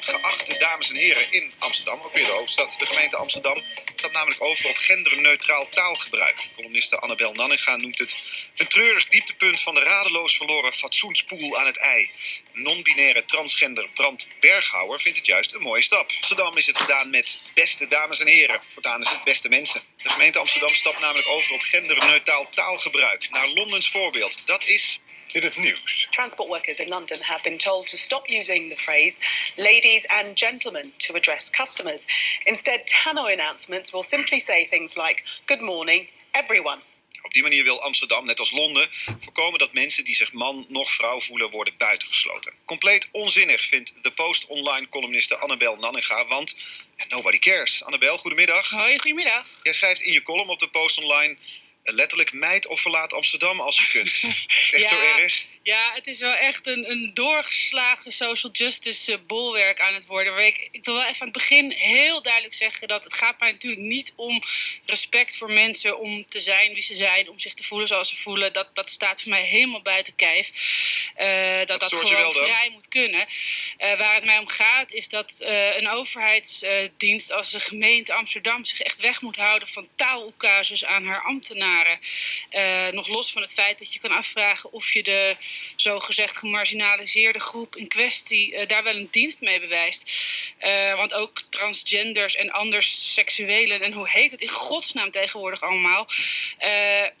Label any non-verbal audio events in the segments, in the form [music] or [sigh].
Geachte dames en heren in Amsterdam, ook weer de hoofdstad. De gemeente Amsterdam gaat namelijk over op genderneutraal taalgebruik. Columniste Annabel Nanninga noemt het een treurig dieptepunt van de radeloos verloren fatsoenspoel aan het ei. Non-binaire transgender Brand Berghouwer vindt het juist een mooie stap. Amsterdam is het gedaan met beste dames en heren. Voortaan is het beste mensen. De gemeente Amsterdam stapt namelijk over op genderneutraal taalgebruik. Naar Londens voorbeeld. Dat is in het nieuws. Transport workers in London have been told to stop using the phrase ladies and gentlemen to address customers. Instead, tannoy announcements will simply say things like good morning, everyone. Op die manier wil Amsterdam, net als Londen, voorkomen dat mensen die zich man noch vrouw voelen worden buitengesloten. Compleet onzinnig vindt de Post Online columniste Annabel Nanninga, want nobody cares. Annabel, goedemiddag. Hoi, goedemiddag. Jij schrijft in je column op de Post Online letterlijk meid of verlaat Amsterdam als je kunt. [laughs] Echt zo erg? Ja, het is wel echt een, een doorgeslagen social justice uh, bolwerk aan het worden. Ik, ik, wil wel even aan het begin heel duidelijk zeggen dat het gaat mij natuurlijk niet om respect voor mensen om te zijn wie ze zijn, om zich te voelen zoals ze voelen. Dat, dat staat voor mij helemaal buiten kijf. Uh, dat dat, dat gewoon vrij moet kunnen. Uh, waar het mij om gaat is dat een overheidsdienst als de gemeente Amsterdam zich echt weg moet houden van taaloekases aan haar ambtenaren. nog los van het feit dat je kan afvragen of je de zogezegd gemarginaliseerde groep in kwestie daar wel een dienst mee bewijst. Want ook transgenders en anders seksuelen en hoe heet het in godsnaam tegenwoordig allemaal,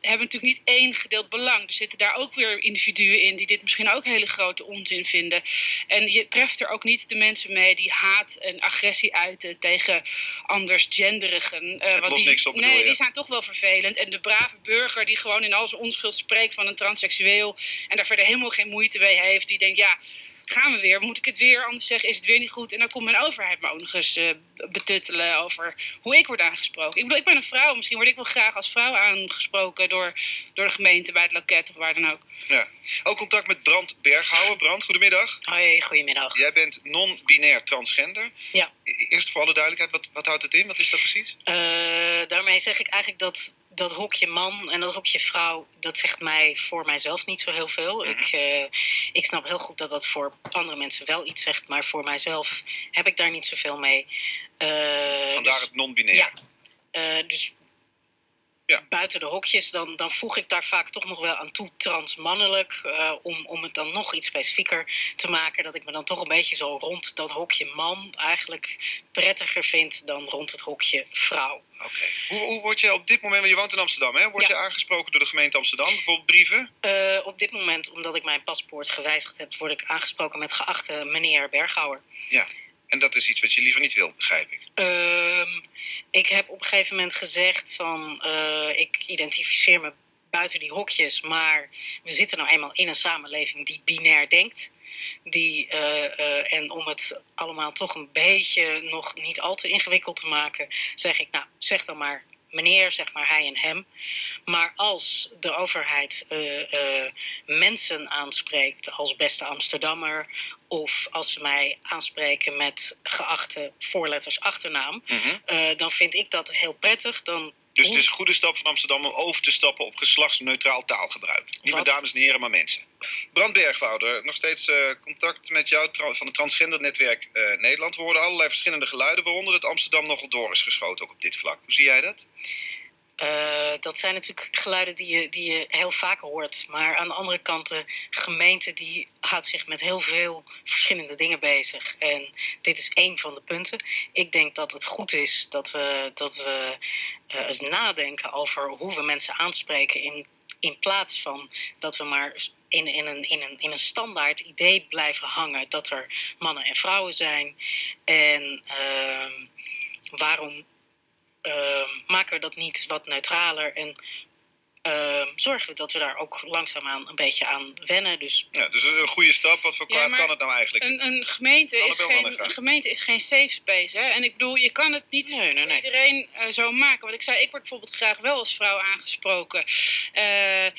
hebben natuurlijk niet één gedeeld belang. Er zitten daar ook weer individuen in die dit misschien ook hele grote onzin vinden. En je treft er ook niet de mensen mee die haat en agressie uiten tegen anders genderigen. want die, niks op, nee, die zijn toch wel vervelend. En de brave burger die gewoon in al zijn onschuld spreekt van een transseksueel en daar verder helemaal geen moeite mee heeft. Die denkt, ja, gaan we weer? Moet ik het weer anders zeggen? Is het weer niet goed? En dan komt mijn overheid me ook nog eens uh, betuttelen over hoe ik word aangesproken. Ik bedoel, ik ben een vrouw. Misschien word ik wel graag als vrouw aangesproken door, door de gemeente bij het loket of waar dan ook. Ja. Ook contact met Brand Berghouwer. Brand, goedemiddag. Hoi, goedemiddag. Jij bent non-binair transgender. Ja. Eerst voor alle duidelijkheid, wat, wat houdt het in? Wat is dat precies? Uh, daarmee zeg ik eigenlijk dat dat hokje man en dat hokje vrouw, dat zegt mij voor mijzelf niet zo heel veel. Mhm. ik, uh, ik snap heel goed dat dat voor andere mensen wel iets zegt, maar voor mijzelf heb ik daar niet zoveel mee. Uh, Vandaar dus, het non-binair. Ja. Uh, dus ja. buiten de hokjes, dan, dan voeg ik daar vaak toch nog wel aan toe transmannelijk. Uh, om, om het dan nog iets specifieker te maken. Dat ik me dan toch een beetje zo rond dat hokje man eigenlijk prettiger vind dan rond het hokje vrouw. Oké. Hoe, hoe word je op dit moment, want je woont in Amsterdam, hè? Word je aangesproken door de gemeente Amsterdam, bijvoorbeeld brieven? Uh, op dit moment, omdat ik mijn paspoort gewijzigd heb, word ik aangesproken met geachte meneer Berghouwer. Ja. En dat is iets wat je liever niet wil, begrijp ik. Um, ik heb op een gegeven moment gezegd van uh, ik identificeer me buiten die hokjes, maar we zitten nou eenmaal in een samenleving die binair denkt. Die, uh, uh, en om het allemaal toch een beetje nog niet al te ingewikkeld te maken, zeg ik, nou, zeg dan maar meneer, zeg maar hij en hem. Maar als de overheid uh, uh, mensen aanspreekt als beste Amsterdammer, of als ze mij aanspreken met geachte voorletters achternaam, mm -hmm. uh, dan vind ik dat heel prettig. Dan dus het is een goede stap van Amsterdam om over te stappen op geslachtsneutraal taalgebruik. Niet met dames en heren, maar mensen. Brand Bergwouder, nog steeds uh, contact met jou van het transgendernetwerk uh, Nederland. We horen allerlei verschillende geluiden, waaronder dat Amsterdam nogal door is geschoten, ook op dit vlak. Hoe zie jij dat? Uh, dat zijn natuurlijk geluiden die je, die je heel vaak hoort. Maar aan de andere kant, de gemeente die houdt zich met heel veel verschillende dingen bezig. En dit is één van de punten. Ik denk dat het goed is dat we, dat we uh, eens nadenken over hoe we mensen aanspreken. In, in plaats van dat we maar in, in, een, in, een, in een standaard idee blijven hangen dat er mannen en vrouwen zijn. En uh, waarom maken we dat niet wat neutraler en uh, zorgen we dat we daar ook langzaamaan een beetje aan wennen. Dus, ja, dus een goede stap. Wat voor kwaad ja, kan het nou eigenlijk? Een, een, gemeente, is geen, een gemeente is geen safe space. Hè? En ik bedoel, je kan het niet nee, nee, nee. iedereen uh, zo maken. Want ik zei, ik word bijvoorbeeld graag wel als vrouw aangesproken. Uh,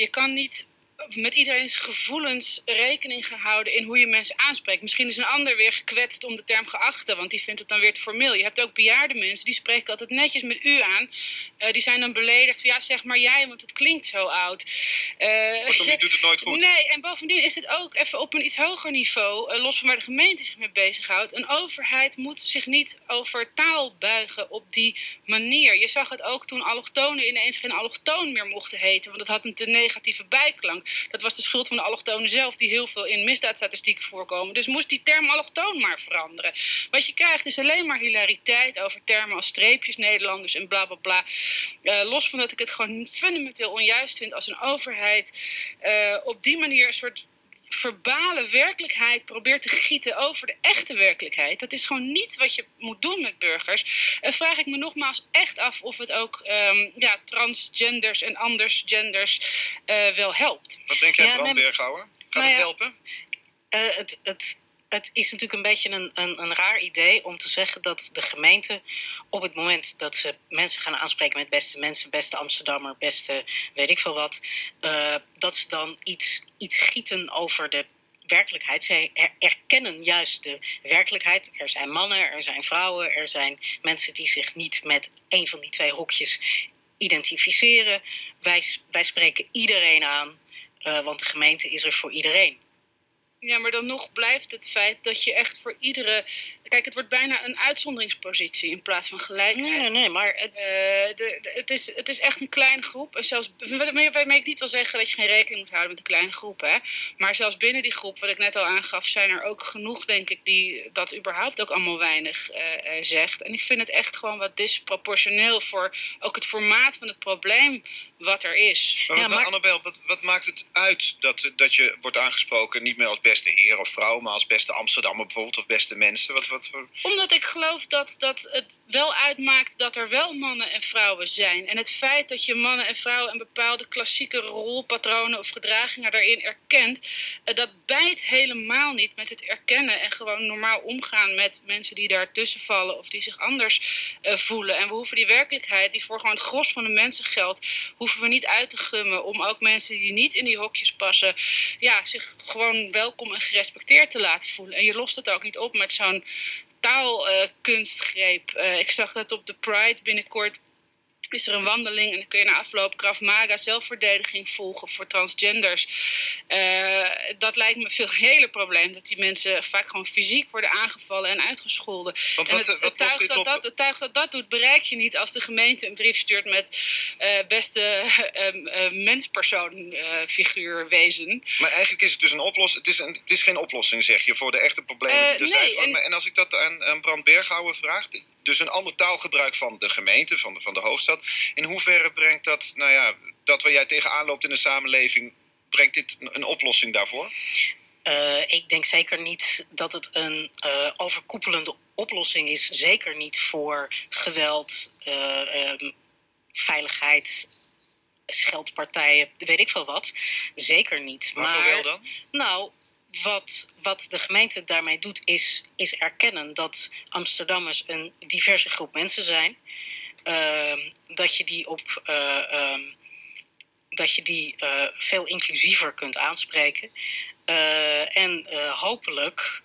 je kan niet met iedereen's gevoelens rekening gaan houden in hoe je mensen aanspreekt. Misschien is een ander weer gekwetst om de term geachte, want die vindt het dan weer te formeel. Je hebt ook bejaarde mensen, die spreken altijd netjes met u aan. Uh, die zijn dan beledigd van ja, zeg maar jij, want het klinkt zo oud. Uh, Kortom, je doet het nooit goed. Nee, en bovendien is het ook even op een iets hoger niveau, uh, los van waar de gemeente zich mee bezighoudt. Een overheid moet zich niet over taal buigen op die manier. Je zag het ook toen allochtonen ineens geen allochtoon meer mochten heten, want dat had een te negatieve bijklank. Dat was de schuld van de allochtonen zelf, die heel veel in misdaadstatistieken voorkomen. Dus moest die term allochtoon maar veranderen. Wat je krijgt is alleen maar hilariteit over termen als streepjes Nederlanders en bla bla bla. Uh, los van dat ik het gewoon fundamenteel onjuist vind als een overheid uh, op die manier een soort verbale werkelijkheid probeert te gieten over de echte werkelijkheid. Dat is gewoon niet wat je moet doen met burgers. En vraag ik me nogmaals echt af of het ook um, ja, transgenders en andersgenders uh, wel helpt. Wat denk jij, ja, Bram Berghouwer? Gaat nou het helpen? Uh, het, het, het is natuurlijk een beetje een, een, een, raar idee om te zeggen dat de gemeente op het moment dat ze mensen gaan aanspreken met beste mensen, beste Amsterdammer, beste weet ik veel wat, uh, dat ze dan iets, iets gieten over de werkelijkheid. Zij erkennen juist de werkelijkheid. Er zijn mannen, er zijn vrouwen, er zijn mensen die zich niet met een van die twee hokjes identificeren. Wij, wij spreken iedereen aan, uh, want de gemeente is er voor iedereen. Ja, maar dan nog blijft het feit dat je echt voor iedere. Kijk, het wordt bijna een uitzonderingspositie in plaats van gelijkheid. Nee, nee, maar. Het, uh, de, de, het, is, het is echt een kleine groep. En zelfs. Waarmee ik niet wil zeggen dat je geen rekening moet houden met een kleine groep, hè. Maar zelfs binnen die groep, wat ik net al aangaf, zijn er ook genoeg, denk ik, die dat überhaupt ook allemaal weinig uh, uh, zegt. En ik vind het echt gewoon wat disproportioneel voor ook het formaat van het probleem wat er is. Maar, ja, maar... Annabel, wat, wat, maakt het uit dat, dat je wordt aangesproken niet meer als beste heer of vrouw, maar als beste Amsterdammer bijvoorbeeld of beste mensen? Wat, wat Omdat ik geloof dat, dat het wel uitmaakt dat er wel mannen en vrouwen zijn. En het feit dat je mannen en vrouwen en bepaalde klassieke rolpatronen of gedragingen daarin erkent, eh, dat bijt helemaal niet met het erkennen en gewoon normaal omgaan met mensen die daartussen vallen of die zich anders uh, voelen. En we hoeven die werkelijkheid, die voor gewoon het gros van de mensen geldt, hoeven we niet uit te gummen om ook mensen die niet in die hokjes passen, ja, zich gewoon welkom en gerespecteerd te laten voelen. En je lost het ook niet op met zo'n taalkunstgreep. Uh, uh, ik zag dat op de Pride binnenkort is er een wandeling en dan kun je na afloop Krav Maga zelfverdediging volgen voor transgenders. Uh, dat lijkt me veel [laughs] hele probleem. Dat die mensen vaak gewoon fysiek worden aangevallen en uitgescholden. Want en wat, het, wat het, tuig dat dat, het tuig dat dat doet, bereik je niet als de gemeente een brief stuurt met uh, beste [laughs] uh, menspersoon figuur wezen. Maar eigenlijk is het dus een oplossing. Het is, een, het is geen oplossing, zeg je, voor de echte problemen die er nee, zijn. Van, en, en als ik dat aan, aan Brand Berghouwer vraag, dus een ander taalgebruik van de gemeente, van de, van de hoofdstad. In hoeverre brengt dat, nou ja, dat waar jij tegenaan loopt in de samenleving, brengt dit een, een oplossing daarvoor? Uh, ik denk zeker niet dat het een uh, overkoepelende oplossing is. Zeker niet voor geweld, uh, um, veiligheid, scheldpartijen, weet ik veel wat. Zeker niet. Maar, maar voor wel dan? Nou, wat, wat de gemeente daarmee doet, is, is erkennen dat Amsterdammers een diverse groep mensen zijn. Uh, dat je die op. Uh, um, dat je die uh, veel inclusiever kunt aanspreken. Uh, en hopelijk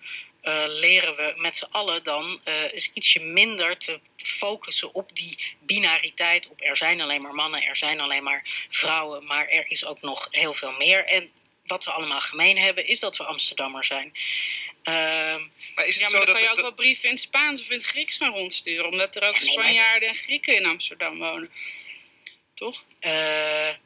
leren we met z'n allen dan eens ietsje minder te focussen op die binariteit. Op er zijn alleen maar mannen, er zijn alleen maar vrouwen, maar er is ook nog heel veel meer. En wat we allemaal gemeen hebben, is dat we Amsterdammer zijn. Uh, maar is het ja, zo maar dan dat kan je ook wel brieven in het Spaans of in het Grieks gaan rondsturen, omdat er ook Ja, nee, maar Spanjaarden en Grieken in Amsterdam wonen. Toch? uh, Ik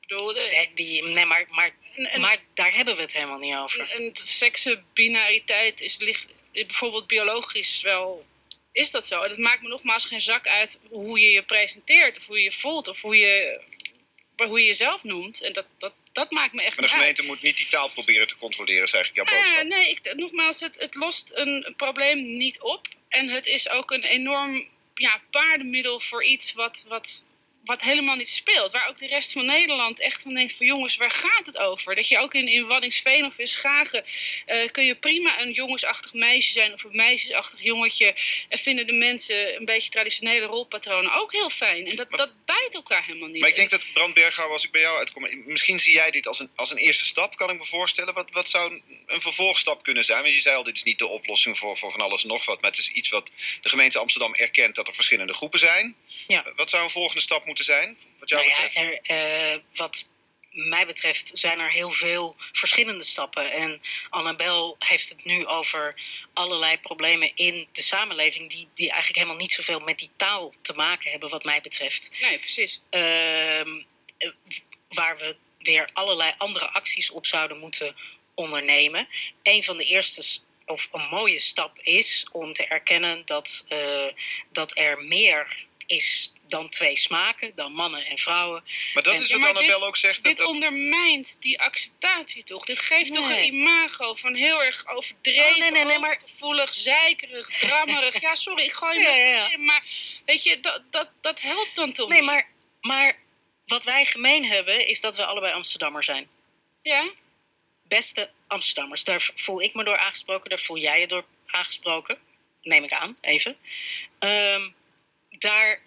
bedoel, nee, die, nee, maar, maar, en, en, maar daar hebben we het helemaal niet over. en seksenbinariteit is ligt bijvoorbeeld biologisch wel. Is dat zo? En het maakt me nogmaals geen zak uit hoe je je presenteert, of hoe je je voelt, of hoe je, hoe je jezelf noemt. En dat, dat, dat maakt me echt Maar de uit. gemeente moet niet die taal proberen te controleren, is eigenlijk jouw boodschap. Ah, nee, ik, nogmaals, het, het lost een, een probleem niet op. En het is ook een enorm ja, paardenmiddel voor iets wat, wat wat helemaal niet speelt. Waar ook de rest van Nederland echt van denkt van jongens, waar gaat het over? Dat je ook in, in Waddingsveen of in Schagen eh, kun je prima een jongensachtig meisje zijn of een meisjesachtig jongetje. En vinden de mensen een beetje traditionele rolpatronen ook heel fijn. En dat, dat bijt elkaar helemaal niet. Maar ik denk dat Brand Berghouwer, als ik bij jou uitkom, misschien zie jij dit als een, als een eerste stap, kan ik me voorstellen. Wat, wat zou een vervolgstap kunnen zijn? Want je zei al, dit is niet de oplossing voor, voor van alles en nog wat. Maar het is iets wat de gemeente Amsterdam erkent dat er verschillende groepen zijn. Ja. Wat zou een volgende stap moeten zijn? Wat jou Nou ja, betreft? er, eh, wat mij betreft zijn er heel veel verschillende stappen. En Annabel heeft het nu over allerlei problemen in de samenleving... die, die eigenlijk helemaal niet zoveel met die taal te maken hebben, wat mij betreft. Nee, precies. Ehm, eh, waar we weer allerlei andere acties op zouden moeten ondernemen. Een van de eerste, of een mooie stap is om te erkennen dat, eh, dat er meer is dan twee smaken, dan mannen en vrouwen. Maar dat en- is Ja, wat maar Annabel dit- ook zegt. Dat, Dit dat, ondermijnt die acceptatie toch? Dit geeft toch een imago van heel erg overdreven, Oh, nee, nee, nee, maar- gevoelig, zeikerig, drammerig. ja, sorry, ik gooi [laughs] Ja, me ja, ja. in, maar weet je, dat, dat, dat helpt dan toch Nee, niet? maar, maar wat wij gemeen hebben is dat we allebei Amsterdammer zijn. Ja? Beste Amsterdammers, daar voel ik me door aangesproken, daar voel jij je door aangesproken. Neem ik aan, even. Ehm, daar,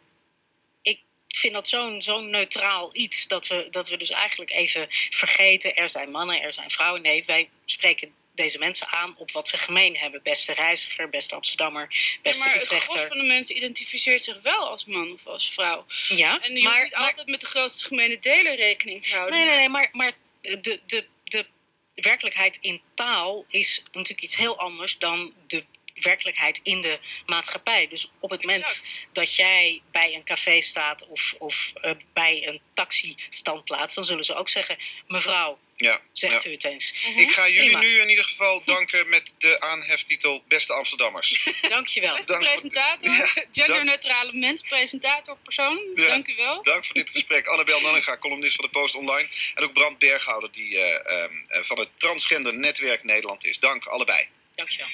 ik vind dat zo'n zo'n neutraal iets dat we, dat we dus eigenlijk even vergeten. Er zijn mannen, er zijn vrouwen. Nee, wij spreken deze mensen aan op wat ze gemeen hebben. Beste reiziger, beste Amsterdammer, Ja, beste maar het gros van de mensen identificeert zich wel als man of als vrouw. Ja, En je maar, hoeft niet maar- altijd met de grootste gemene delen rekening te houden. Nee, nee, nee, maar, maar de, de, de werkelijkheid in taal is natuurlijk iets heel anders dan de werkelijkheid in de maatschappij. Dus op het moment Exact. dat jij bij een café staat of, of eh, bij een taxistandplaats, dan zullen ze ook zeggen: Mevrouw, ja, zegt ja. u het eens. Ik ga jullie Prima. nu in ieder geval danken met de aanheftitel Beste Amsterdammers. [laughs] Dankjewel. Beste Dank presentator, Ja, genderneutrale mens, presentator, persoon. Ja. Dank u wel. Dank voor dit gesprek. Annabel Nanninga, columnist van de Post Online. En ook Brand Berghouder, die eh, ehm, eh, van het Transgender Netwerk Nederland is. Dank allebei. Dankjewel.